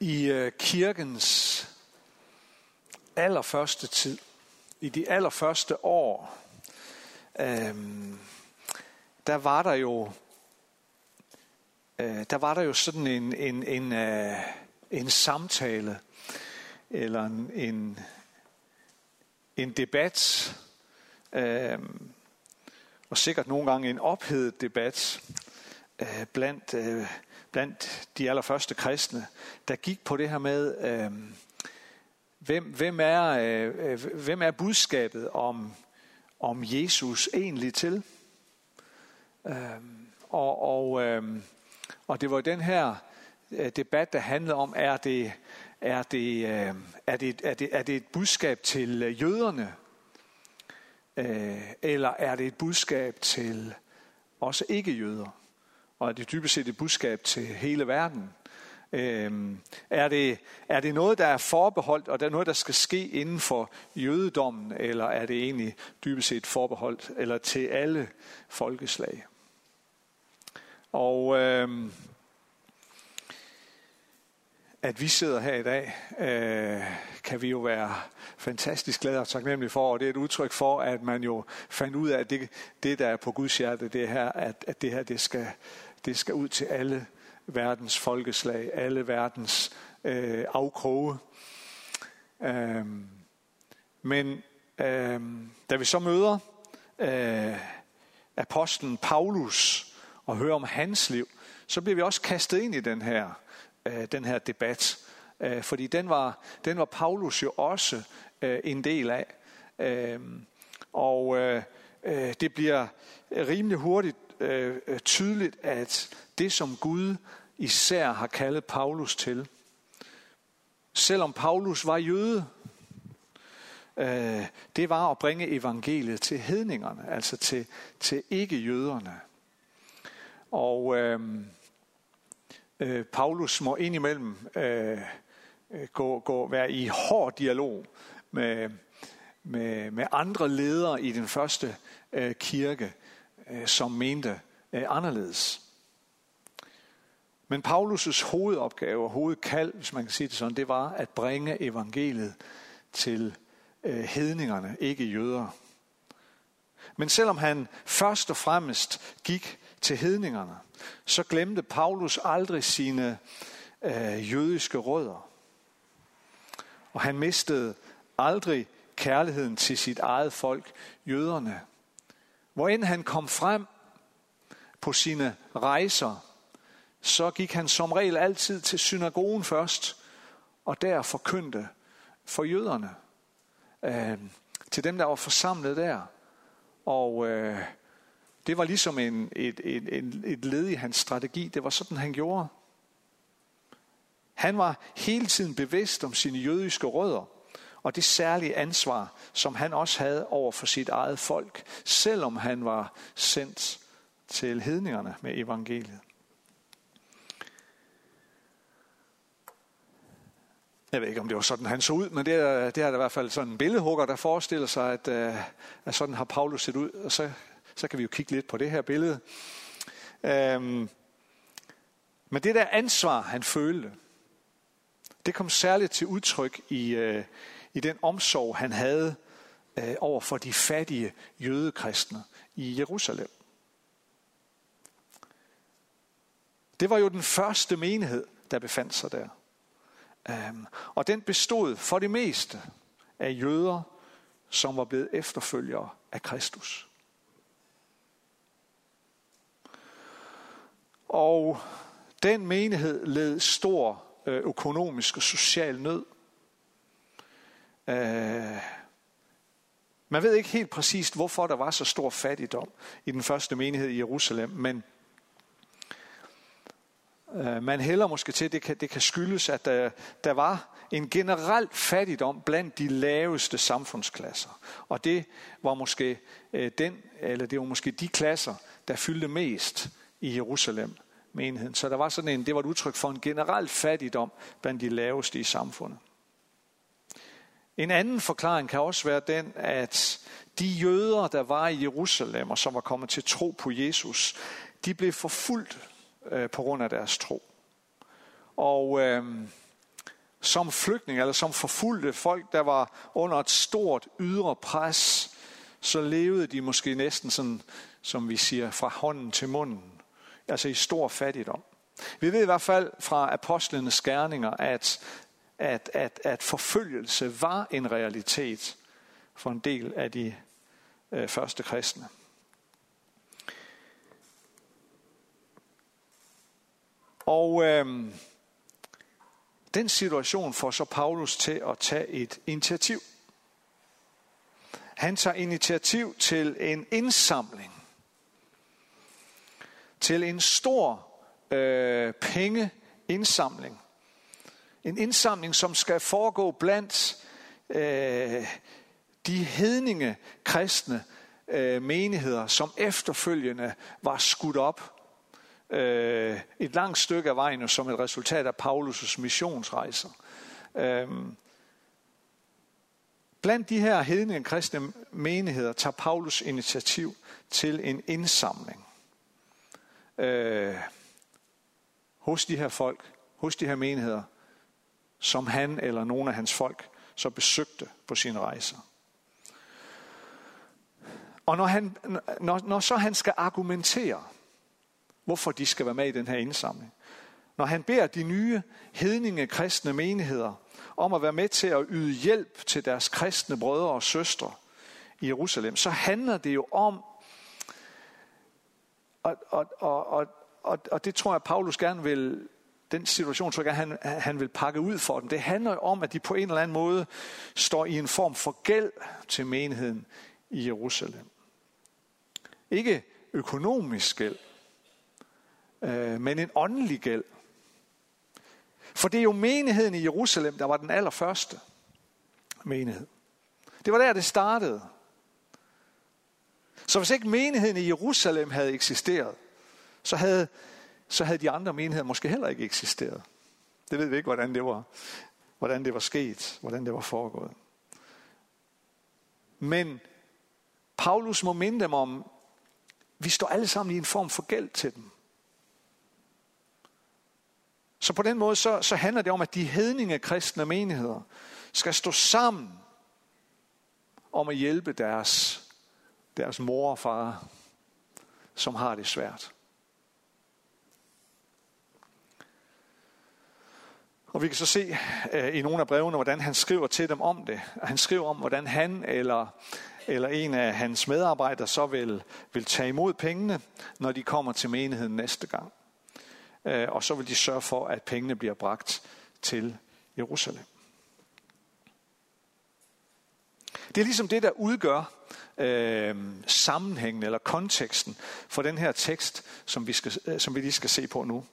I øh, kirkens allerførste tid, i de allerførste år, øhm, der var der jo øh, der var der jo sådan en, en, en, øh, en samtale, eller en, en, en debat, øh, og sikkert nogle gange en ophedet debat øh, blandt, øh, blandt de allerførste kristne, der gik på det her med, øh, hvem, hvem, er, øh, øh, hvem er budskabet om, om Jesus egentlig til? Øh, og og, øh, og det var den her øh, debat, der handlede om, er det, er det, øh, er det, er det, er det et budskab til øh. øh eller er det et budskab til også ikke-jøder? Og er det dybest set et budskab til hele verden? Øhm, er, det, er det noget, der er forbeholdt, og det er noget, der skal ske inden for jødedommen, eller er det egentlig dybest set forbeholdt eller til alle folkeslag? Og øhm, at vi sidder her i dag, øh, kan vi jo være fantastisk glade og taknemmelige for, og det er et udtryk for, at man jo fandt ud af, at det, det der er på Guds hjerte, det her, at, at det her, det skal, det skal ud til alle verdens folkeslag, alle verdens øh, afkroge. Øhm, men øhm, da vi så møder øh, apostlen Paulus og hører om hans liv, så bliver vi også kastet ind i den her øh, den her debat. Øh, fordi den var, den var Paulus jo også øh, en del af. Øhm, øh, og øh, det bliver rimelig hurtigt Øh, øh, tydeligt, at det som Gud især har kaldet Paulus til, selvom Paulus var jøde, øh, det var at bringe evangeliet til hedningerne, altså til, til ikke-jøderne. Og øh, øh, Paulus må indimellem øh, øh gå, gå, være i hård dialog med, med, med andre ledere i den første øh, kirke, Øh, som mente øh, anderledes. Men Paulus' hovedopgave og hovedkald, hvis man kan sige det sådan, det var at bringe evangeliet til øh, hedningerne, ikke jøder. Men selvom han først og fremmest gik til hedningerne, så glemte Paulus aldrig sine øh, jødiske rødder. Og han mistede aldrig kærligheden til sit eget folk, jøderne. Hvor end han kom frem på sine rejser, så gik han som regel altid til synagogen først, og der forkyndte for jøderne. Øh, til dem, der var forsamlet der. Og øh, det var ligesom en, et, et, et, et led i hans strategi. Det var sådan, han gjorde. Han var hele tiden bevidst om sine jødiske rødder, og det særlige ansvar, som han også havde over for sit eget folk, selvom han var sendt til hedningerne med evangeliet. Jeg ved ikke, om det var sådan, han så ud, men det er, det er der i hvert fald sådan en billedhugger, der forestiller sig, at, øh, at sådan har Paulus set ud. Og så så kan vi jo kigge lidt på det her billede. Øhm, men det der ansvar, han følte, det kom særligt til udtryk i, øh, i den omsorg, han havde øh, over for de fattige jødekristne i Jerusalem. Det var jo den første menighed, der befandt sig der. Øhm, og den bestod for det meste af jøder, som var blevet efterfølgere af Kristus. Og den menighed led stor øh, økonomisk og social nød. Øh, man ved ikke helt præcist, hvorfor der var så stor fattigdom i den første menighed i Jerusalem, men øh, man hælder måske til, at det kan, det kan skyldes, at der, der var en generel fattigdom blandt de laveste samfundsklasser. Og det var måske øh, den, eller det var måske de klasser, der fyldte mest i Jerusalem menigheden. Så der var sådan en, det var et udtryk for en generel fattigdom blandt de laveste i samfundet. En anden forklaring kan også være den, at de jøder, der var i Jerusalem og som var kommet til tro på Jesus, de blev forfulgt øh, på grund af deres tro. Og øh, som flygtning eller som forfulgte folk, der var under et stort ydre pres, så levede de måske næsten sådan, som vi siger, fra hånden til munden. Altså i stor fattigdom. Vi ved i hvert fald fra apostlenes gerninger, at, at, at, at forfølgelse var en realitet for en del af de øh, første kristne. Og øh, den situation får så Paulus til at tage et initiativ. Han tager initiativ til en indsamling. Til en stor øh, pengeindsamling. En indsamling, som skal foregå blandt øh, de hedninge kristne øh, menigheder, som efterfølgende var skudt op øh, et langt stykke af vejen som et resultat af Paulus' missionsrejser. Øh, blandt de her hedninge kristne menigheder tager Paulus initiativ til en indsamling. Øh, hos de her folk, hos de her menigheder, som han eller nogle af hans folk så besøgte på sine rejser. Og når, han, når, når så han skal argumentere, hvorfor de skal være med i den her indsamling, når han beder de nye hedninge kristne menigheder om at være med til at yde hjælp til deres kristne brødre og søstre i Jerusalem, så handler det jo om, og, og, og, og, og, og det tror jeg, Paulus gerne vil, den situation tror jeg, han, han vil pakke ud for dem. Det handler om, at de på en eller anden måde står i en form for gæld til menigheden i Jerusalem. Ikke økonomisk gæld, øh, men en åndelig gæld. For det er jo menigheden i Jerusalem, der var den allerførste menighed. Det var der, det startede. Så hvis ikke menigheden i Jerusalem havde eksisteret, så havde, så havde de andre menigheder måske heller ikke eksisteret. Det ved vi ikke, hvordan det var, hvordan det var sket, hvordan det var foregået. Men Paulus må minde dem om, vi står alle sammen i en form for gæld til dem. Så på den måde så, så handler det om, at de hedninge kristne menigheder skal stå sammen om at hjælpe deres, deres mor og far, som har det svært. Og vi kan så se øh, i nogle af brevene, hvordan han skriver til dem om det. Han skriver om, hvordan han eller, eller en af hans medarbejdere så vil, vil tage imod pengene, når de kommer til menigheden næste gang. Øh, og så vil de sørge for, at pengene bliver bragt til Jerusalem. Det er ligesom det, der udgør øh, sammenhængen eller konteksten for den her tekst, som vi, skal, øh, som vi lige skal se på nu.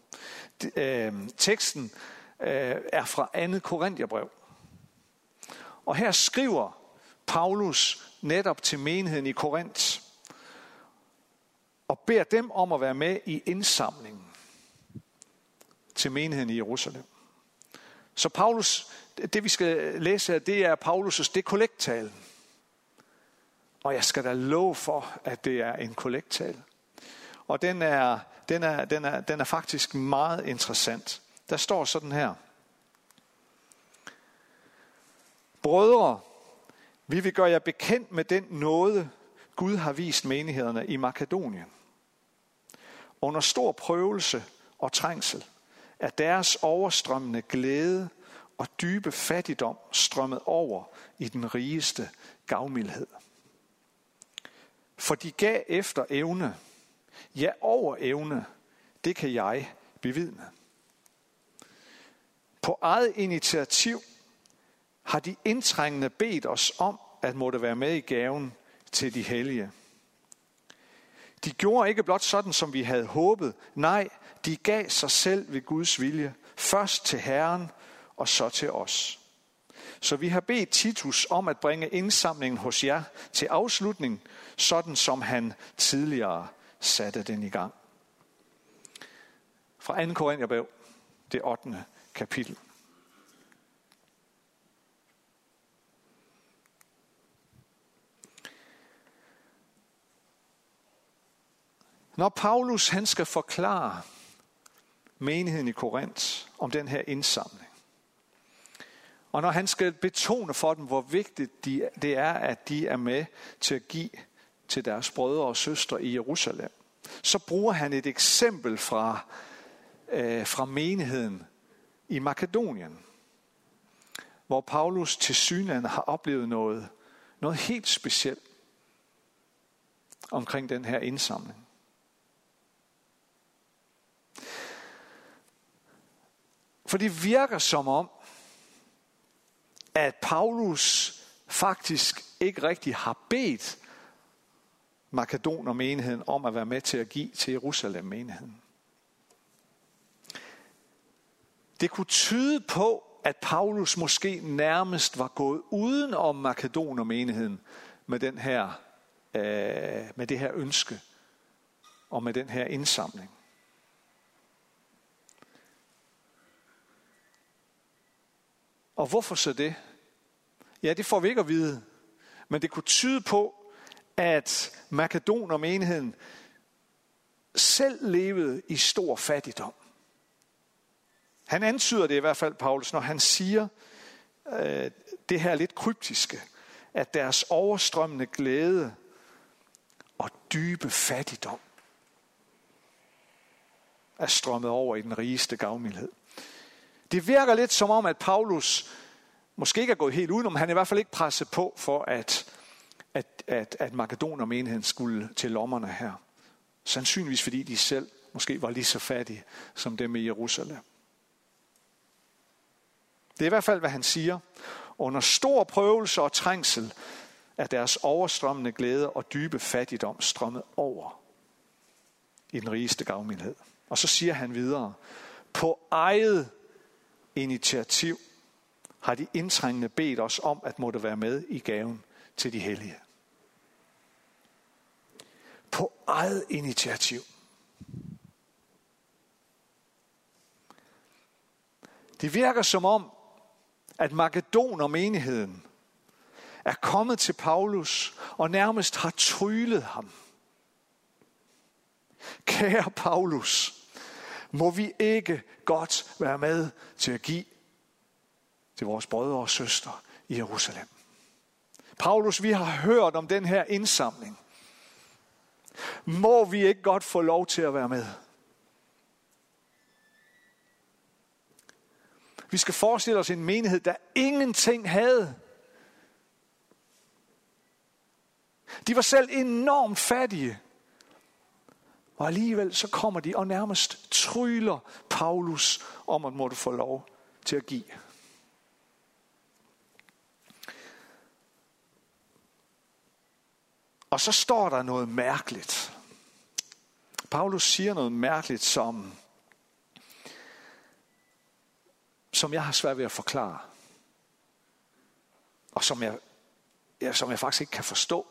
Øh, teksten øh, Øh, er fra andet Korintherbrev. Og her skriver Paulus netop til menigheden i Korinth og beder dem om at være med i indsamlingen til menigheden i Jerusalem. Så Paulus, det vi skal læse her, det er Paulus' det. Og jeg skal da love for, at det er en kollektal. Og den er, den er, den er, den er faktisk meget interessant. Der står sådan her. Brødre, vi vil gøre jer bekendt med den nåde, Gud har vist menighederne i Makedonien. Under stor prøvelse og trængsel er deres overstrømmende glæde og dybe fattigdom strømmet over i den rigeste gavmildhed. For de gav efter evne, ja over evne, det kan jeg bevidne. På eget initiativ har de indtrængende bedt os om at måtte være med i gaven til de hellige. De gjorde ikke blot sådan, som vi havde håbet. Nej, de gav sig selv ved Guds vilje. Først til Herren, og så til os. Så vi har bedt Titus om at bringe indsamlingen hos jer til afslutning, sådan som han tidligere satte den i gang. Fra 2. Korintherbrev, det 8 kapitel. Når Paulus han skal forklare menigheden i Korinth om den her indsamling, Og når han skal betone for dem, hvor vigtigt de, det er, at de er med til at give til deres brødre og søstre i Jerusalem, så bruger han et eksempel fra, øh, fra menigheden i Makedonien, hvor Paulus til synland har oplevet noget, noget helt specielt omkring den her indsamling. For det virker som om, at Paulus faktisk ikke rigtig har bedt Makedoner menigheden om at være med til at give til Jerusalem menigheden. Det kunne tyde på, at Paulus måske nærmest var gået uden om Makedonermenigheden med, den her, øh, med det her ønske og med den her indsamling. Og hvorfor så det? Ja, det får vi ikke at vide. Men det kunne tyde på, at Makedonermenigheden selv levede i stor fattigdom. Han antyder det i hvert fald, Paulus, når han siger øh, det her lidt kryptiske, at deres overstrømmende glæde og dybe fattigdom er strømmet over i den rigeste gavmildhed. Det virker lidt som om, at Paulus måske ikke er gået helt udenom, han er i hvert fald ikke presset på for, at, at, at, at Makedon og menigheden skulle til lommerne her. Sandsynligvis fordi de selv måske var lige så fattige som dem i Jerusalem. Det er i hvert fald, hvad han siger. Under stor prøvelse og trængsel er deres overstrømmende glæde og dybe fattigdom strømmet over i den rigeste gavmildhed. Og så siger han videre, på eget initiativ har de indtrængende bedt os om at måtte være med i gaven til de hellige. På eget initiativ. Det virker som om, at Makedoner-menigheden er kommet til Paulus og nærmest har tryllet ham. Kære Paulus, må vi ikke godt være med til at give til vores brødre og søstre i Jerusalem. Paulus, vi har hørt om den her indsamling. Må vi ikke godt få lov til at være med? Vi skal forestille os en menighed, der ingenting havde. De var selv enormt fattige. Og alligevel så kommer de og nærmest tryller Paulus om at måtte få lov til at give. Og så står der noget mærkeligt. Paulus siger noget mærkeligt, som, som jeg har svært ved at forklare. Og som jeg, ja, som jeg faktisk ikke kan forstå.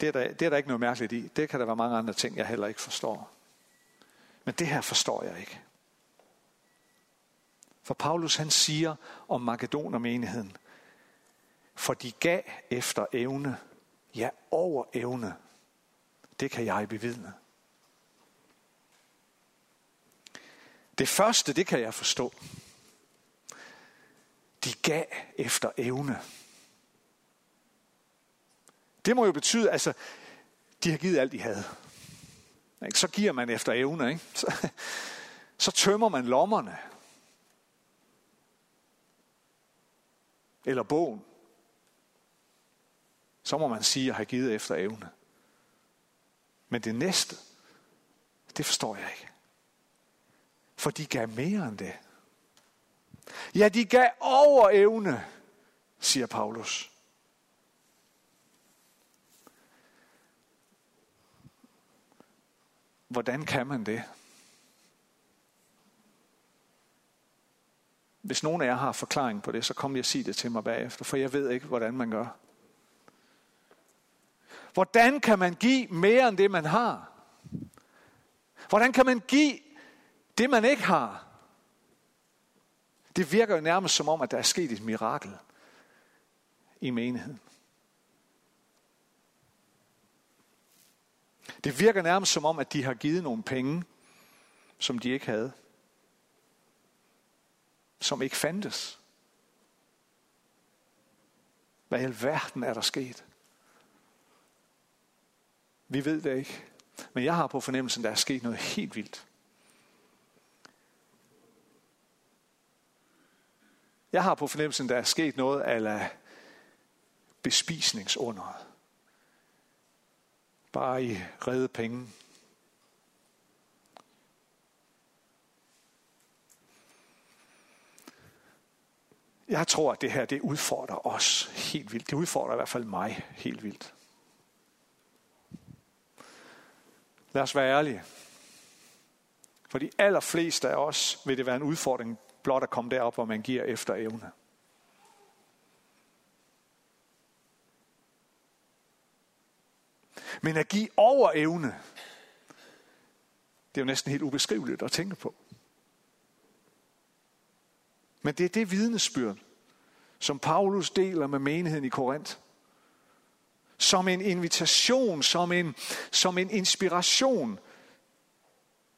Det er, der, det er der ikke noget mærkeligt i. Det kan der være mange andre ting, jeg heller ikke forstår. Men det her forstår jeg ikke. For Paulus han siger om Makedonermenigheden, for de gav efter evne, ja over evne. Det kan jeg bevidne. Det første, det kan jeg forstå. De gav efter evne. Det må jo betyde, altså, de har givet alt, de havde. Så giver man efter evne, ikke? Så, så tømmer man lommerne. Eller bogen. Så må man sige at have givet efter evne. Men det næste, det forstår jeg ikke. For de gav mere end det. Ja, de gav over evne, siger Paulus. Hvordan kan man det? Hvis nogen af jer har forklaring på det, så kom lige og sig det til mig bagefter, for jeg ved ikke, hvordan man gør. Hvordan kan man give mere end det, man har? Hvordan kan man give det, man ikke har? Det virker jo nærmest som om, at der er sket et mirakel i menigheden. Det virker nærmest som om, at de har givet nogle penge, som de ikke havde. som ikke fandtes. Hvad i alverden er der sket? Vi ved det ikke. Men jeg har på fornemmelsen, at der er sket noget helt vildt. Jeg har på fornemmelsen, at der er sket noget af bespisningsunderet. Bare i redde penge. Jeg tror, at det her det udfordrer os helt vildt. Det udfordrer i hvert fald mig helt vildt. Lad os være ærlige. For de allerfleste af os vil det være en udfordring blot at komme derop, hvor man giver efter evne. Men at give over evne, det er jo næsten helt ubeskriveligt at tænke på. Men det er det vidnesbyrd, som Paulus deler med menigheden i Korinth. Som en invitation, som en, som en inspiration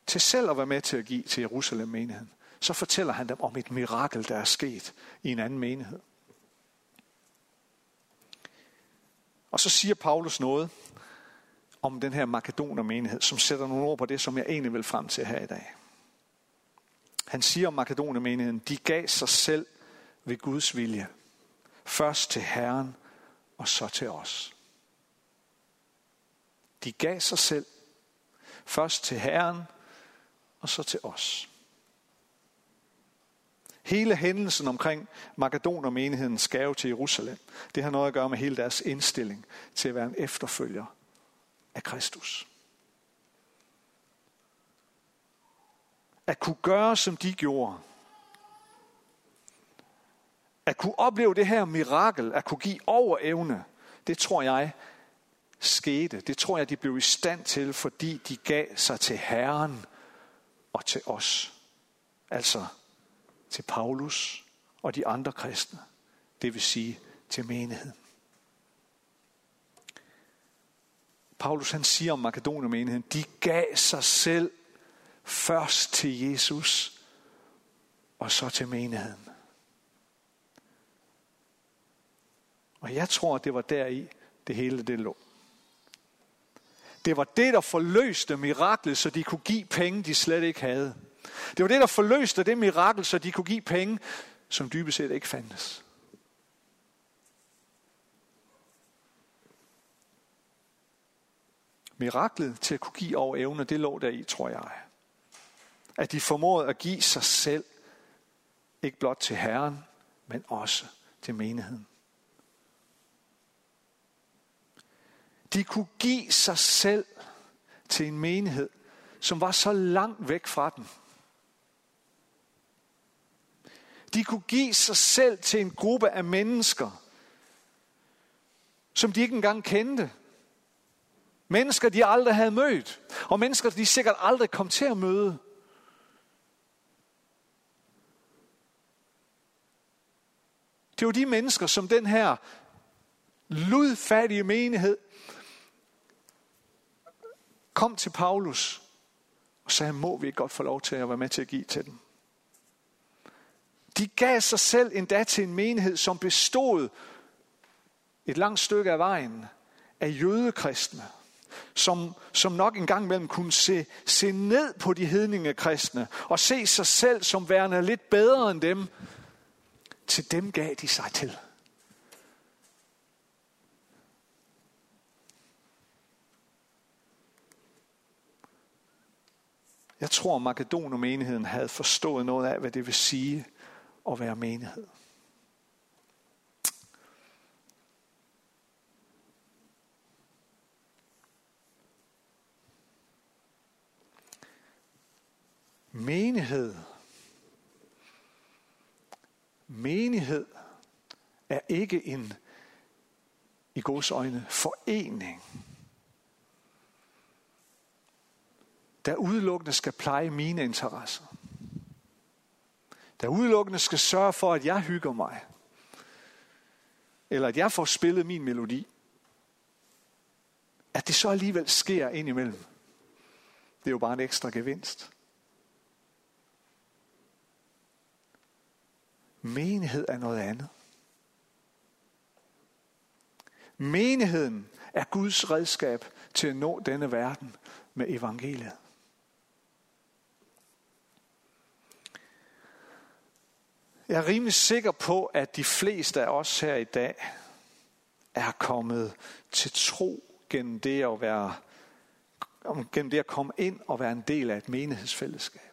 til selv at være med til at give til Jerusalem menigheden. Så fortæller han dem om et mirakel, der er sket i en anden menighed. Og så siger Paulus noget om den her makedoner menighed, som sætter nogle ord på det, som jeg egentlig vil frem til her i dag. Han siger om makedoner menigheden, de gav sig selv ved Guds vilje. Først til Herren, og så til os. De gav sig selv. Først til Herren, og så til os. Hele hændelsen omkring Makedoner-menighedens jo til Jerusalem, det har noget at gøre med hele deres indstilling til at være en efterfølger af Kristus. at kunne gøre, som de gjorde. At kunne opleve det her mirakel, at kunne give over evne, det tror jeg skete. Det tror jeg, de blev i stand til, fordi de gav sig til Herren og til os. Altså til Paulus og de andre kristne. Det vil sige til menigheden. Paulus han siger om Makedonien-menigheden, de gav sig selv Først til Jesus, og så til menigheden. Og jeg tror, det var deri, det hele det lå. Det var det, der forløste miraklet, så de kunne give penge, de slet ikke havde. Det var det, der forløste det mirakel, så de kunne give penge, som dybest set ikke fandtes. Miraklet til at kunne give over evne, det lå der i, tror jeg at de formåede at give sig selv, ikke blot til Herren, men også til menigheden. De kunne give sig selv til en menighed, som var så langt væk fra den. De kunne give sig selv til en gruppe af mennesker, som de ikke engang kendte. Mennesker, de aldrig havde mødt. Og mennesker, de sikkert aldrig kom til at møde. Det var de mennesker, som den her ludfattige menighed kom til Paulus og sagde, må vi ikke godt få lov til at være med til at give til dem. De gav sig selv endda til en menighed, som bestod et langt stykke af vejen af jødekristne, som, som nok engang imellem kunne se, se ned på de hedninge kristne og se sig selv som værende lidt bedre end dem, til dem gav de sig til. Jeg tror, at Makedonermenigheden havde forstået noget af, hvad det vil sige at være menighed. Menighed Menighed er ikke en, i gods øjne, forening, der udelukkende skal pleje mine interesser. Der udelukkende skal sørge for, at jeg hygger mig. Eller at jeg får spillet min melodi. At det så alligevel sker indimellem. Det er jo bare en ekstra gevinst. Menighed er noget andet. Menigheden er Guds redskab til at nå denne verden med evangeliet. Jeg er rimelig sikker på, at de fleste af os her i dag er kommet til tro gennem det at være gennem det at komme ind og være en del af et menighedsfællesskab.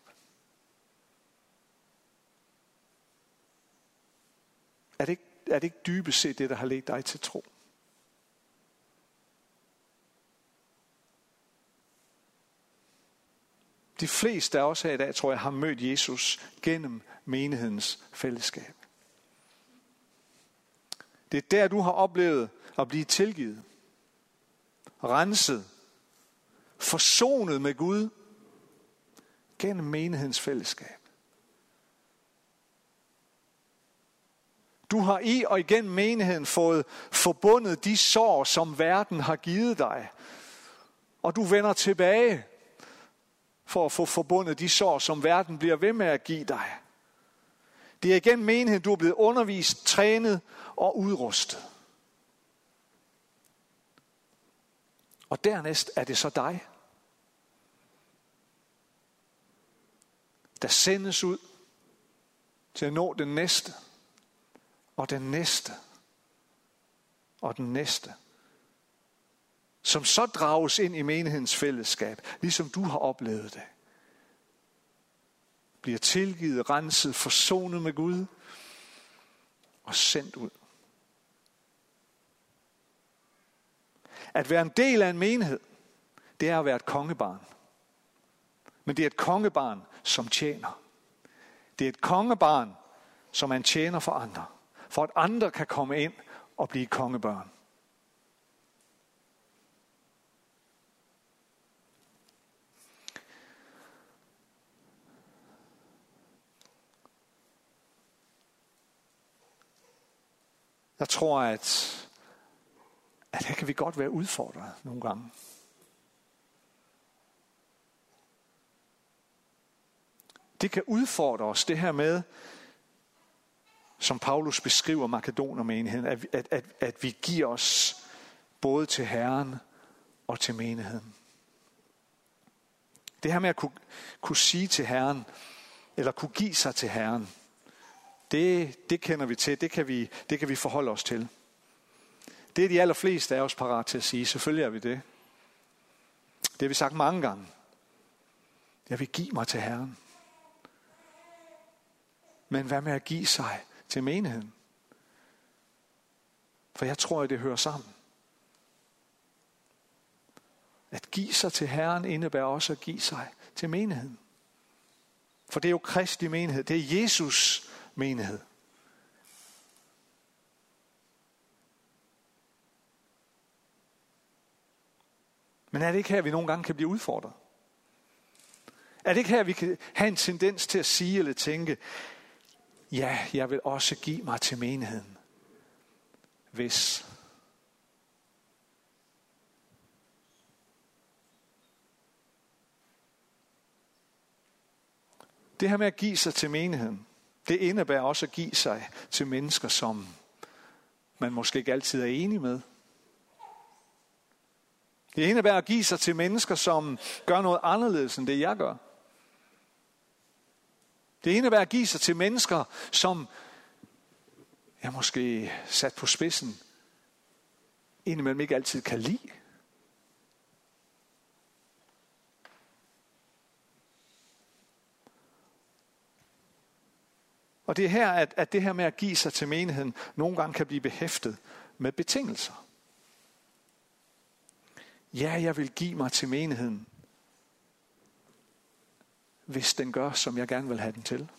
Er det ikke, er det ikke dybest set det, der har ledt dig til tro? De fleste af os her i dag, tror jeg, har mødt Jesus gennem menighedens fællesskab. Det er der, du har oplevet at blive tilgivet, renset, forsonet med Gud gennem menighedens fællesskab. Du har i og igennem menigheden fået forbundet de sår, som verden har givet dig. Og du vender tilbage for at få forbundet de sår, som verden bliver ved med at give dig. Det er igennem menigheden, du er blevet undervist, trænet og udrustet. Og dernæst er det så dig, der sendes ud til at nå den næste, og den næste, og den næste, som så drages ind i menighedens fællesskab, ligesom du har oplevet det. Bliver tilgivet, renset, forsonet med Gud og sendt ud. At være en del af en menighed, det er at være et kongebarn. Men det er et kongebarn, som tjener. Det er et kongebarn, som man tjener for andre. For at andre kan komme ind og blive kongebørn. Jeg tror, at, at her kan vi godt være udfordret nogle gange. Det kan udfordre os, det her med, som Paulus beskriver Makedonermenigheden, at, at, at, at vi giver os både til Herren og til menigheden. Det her med at kunne, kunne sige til Herren, eller kunne give sig til Herren, det, det kender vi til, det kan vi, det kan vi forholde os til. Det er de allerfleste af os parat til at sige, selvfølgelig er vi det. Det har vi sagt mange gange. Jeg vil give mig til Herren. Men hvad med at give sig til menigheden? For jeg tror, at det hører sammen. At give sig til Herren indebærer også at give sig til menigheden. For det er jo Kristi menighed. Det er Jesus menighed. Men er det ikke her, vi nogle gange kan blive udfordret? Er det ikke her, vi kan have en tendens til at sige eller tænke, ja, jeg vil også give mig til menigheden, hvis Det her med at give sig til menigheden, det indebærer også at give sig til mennesker, som man måske ikke altid er enig med. Det indebærer at give sig til mennesker, som gør noget anderledes end det, jeg gør. Det indebærer at give sig til mennesker, som jeg måske sat på spidsen, indimellem ikke altid kan lide. Og det er her, at, at det her med at give sig til menigheden nogle gange kan blive behæftet med betingelser. Ja, jeg vil give mig til menigheden, hvis den gør, som jeg gerne vil have den til.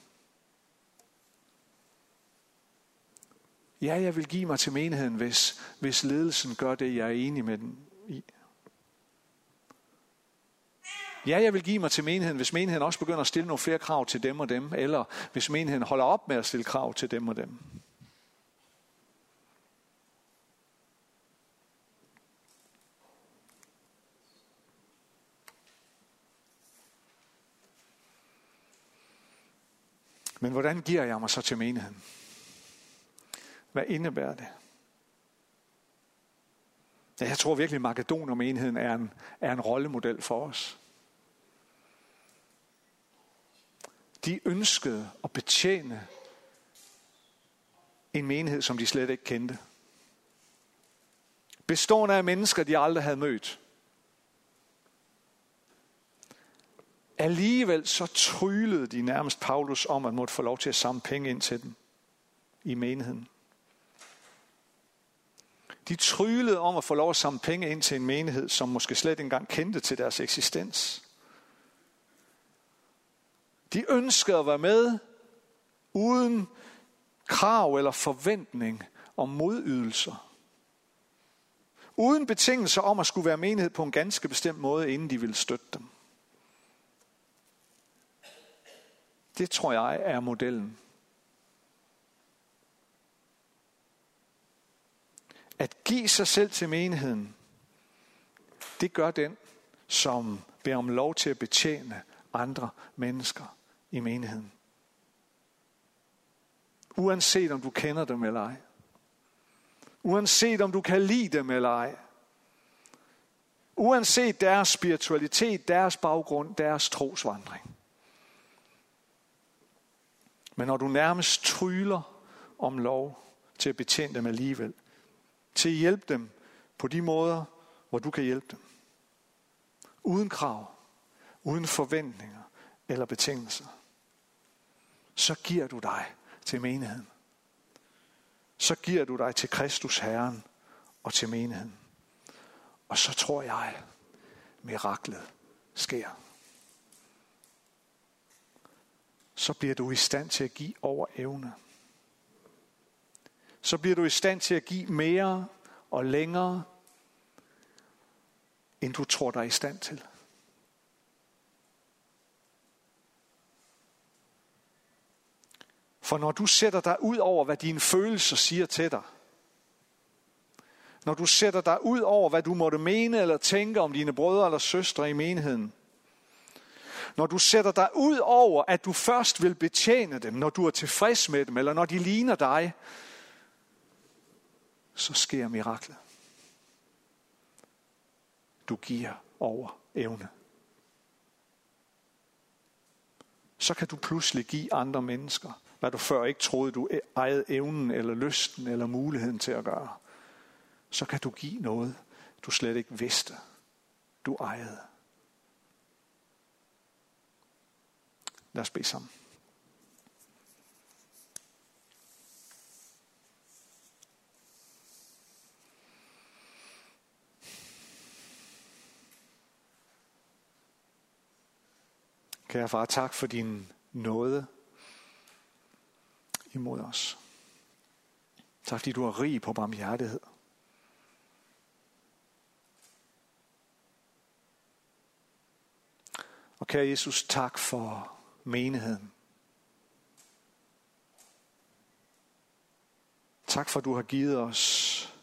Ja, jeg vil give mig til menigheden, hvis, hvis ledelsen gør det, jeg er enig med den i. Ja, jeg vil give mig til menigheden, hvis menigheden også begynder at stille nogle flere krav til dem og dem, eller hvis menigheden holder op med at stille krav til dem og dem. Men hvordan giver jeg mig så til menigheden? Hvad indebærer det? Ja, jeg tror virkelig, at Makedoner-menigheden er en, er en rollemodel for os. De ønskede at betjene en menighed, som de slet ikke kendte. Bestående af mennesker, de aldrig havde mødt. Alligevel så tryllede de nærmest Paulus om, at måtte få lov til at samle penge ind til dem i menigheden. De tryllede om at få lov at samle penge ind til en menighed, som måske slet ikke engang kendte til deres eksistens. De ønskede at være med uden krav eller forventning om modydelser. Uden betingelser om at skulle være menighed på en ganske bestemt måde, inden de ville støtte dem. Det tror jeg er modellen. At give sig selv til menigheden, det gør den, som beder om lov til at betjene andre mennesker i menigheden. Uanset om du kender dem eller ej. Uanset om du kan lide dem eller ej. Uanset deres spiritualitet, deres baggrund, deres trosvandring. Men når du nærmest tryller om lov til at betjene dem alligevel, til at hjælpe dem på de måder, hvor du kan hjælpe dem. Uden krav, uden forventninger eller betingelser. Så giver du dig til menigheden. Så giver du dig til Kristus Herren og til menigheden. Og så tror jeg, miraklet sker. Så bliver du i stand til at give over evne så bliver du i stand til at give mere og længere, end du tror dig i stand til. For når du sætter dig ud over, hvad dine følelser siger til dig, når du sætter dig ud over, hvad du måtte mene eller tænke om dine brødre eller søstre i menigheden, når du sætter dig ud over, at du først vil betjene dem, når du er tilfreds med dem, eller når de ligner dig, så sker miraklet. Du giver over evne. Så kan du pludselig give andre mennesker, hvad du før ikke troede, du e- ejede evnen eller lysten eller muligheden til at gøre. Så kan du give noget, du slet ikke vidste, du ejede. Lad os bede sammen. Kære far, tak for din nåde imod os. Tak fordi du er rig på barmhjertighed. Og kære Jesus, tak for menigheden. Tak for, at du har givet os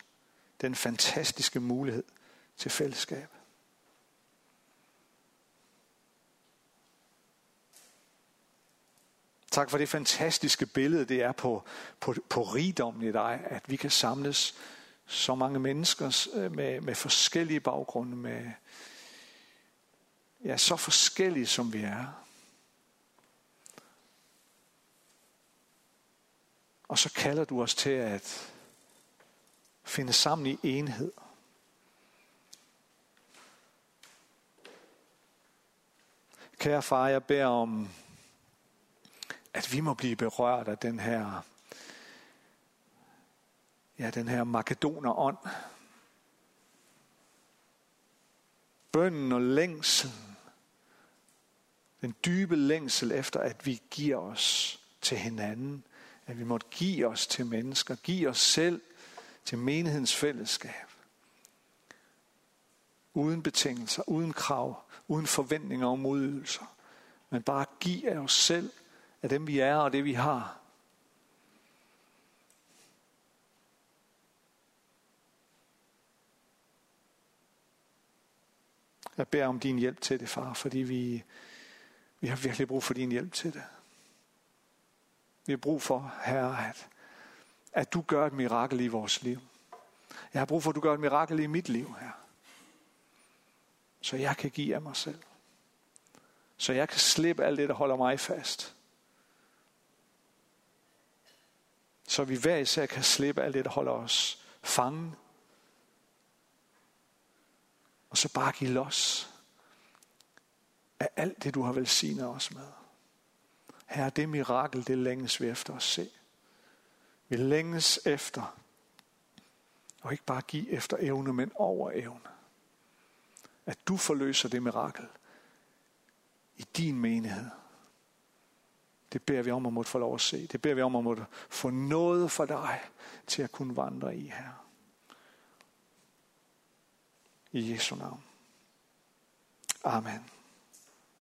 den fantastiske mulighed til fællesskab. Tak for det fantastiske billede, det er på, på, på rigdommen i dig, at vi kan samles så mange mennesker øh, med, med forskellige baggrunde, med ja, så forskellige som vi er. Og så kalder du os til at finde sammen i enhed. Kære far, jeg beder om at vi må blive berørt af den her, ja, den her makedonerånd. Bønden og længsel, den dybe længsel efter, at vi giver os til hinanden, at vi måtte give os til mennesker, give os selv til menighedens fællesskab. Uden betingelser, uden krav, uden forventninger og modydelser. Men bare give af os selv af dem vi er og det vi har. Jeg beder om din hjælp til det, far, fordi vi, vi har virkelig brug for din hjælp til det. Vi har brug for, herre, at, at du gør et mirakel i vores liv. Jeg har brug for, at du gør et mirakel i mit liv her. Så jeg kan give af mig selv. Så jeg kan slippe alt det, der holder mig fast. Så vi hver især kan slippe alt det, der holder os fangen. Og så bare give los af alt det, du har velsignet os med. Her det mirakel, det længes vi efter at se. Vi længes efter, og ikke bare give efter evne, men over evne. At du forløser det mirakel i din menighed. Det beder vi om at måtte få lov at se. Det beder vi om at måtte få noget for dig til at kunne vandre i her. I Jesu navn. Amen.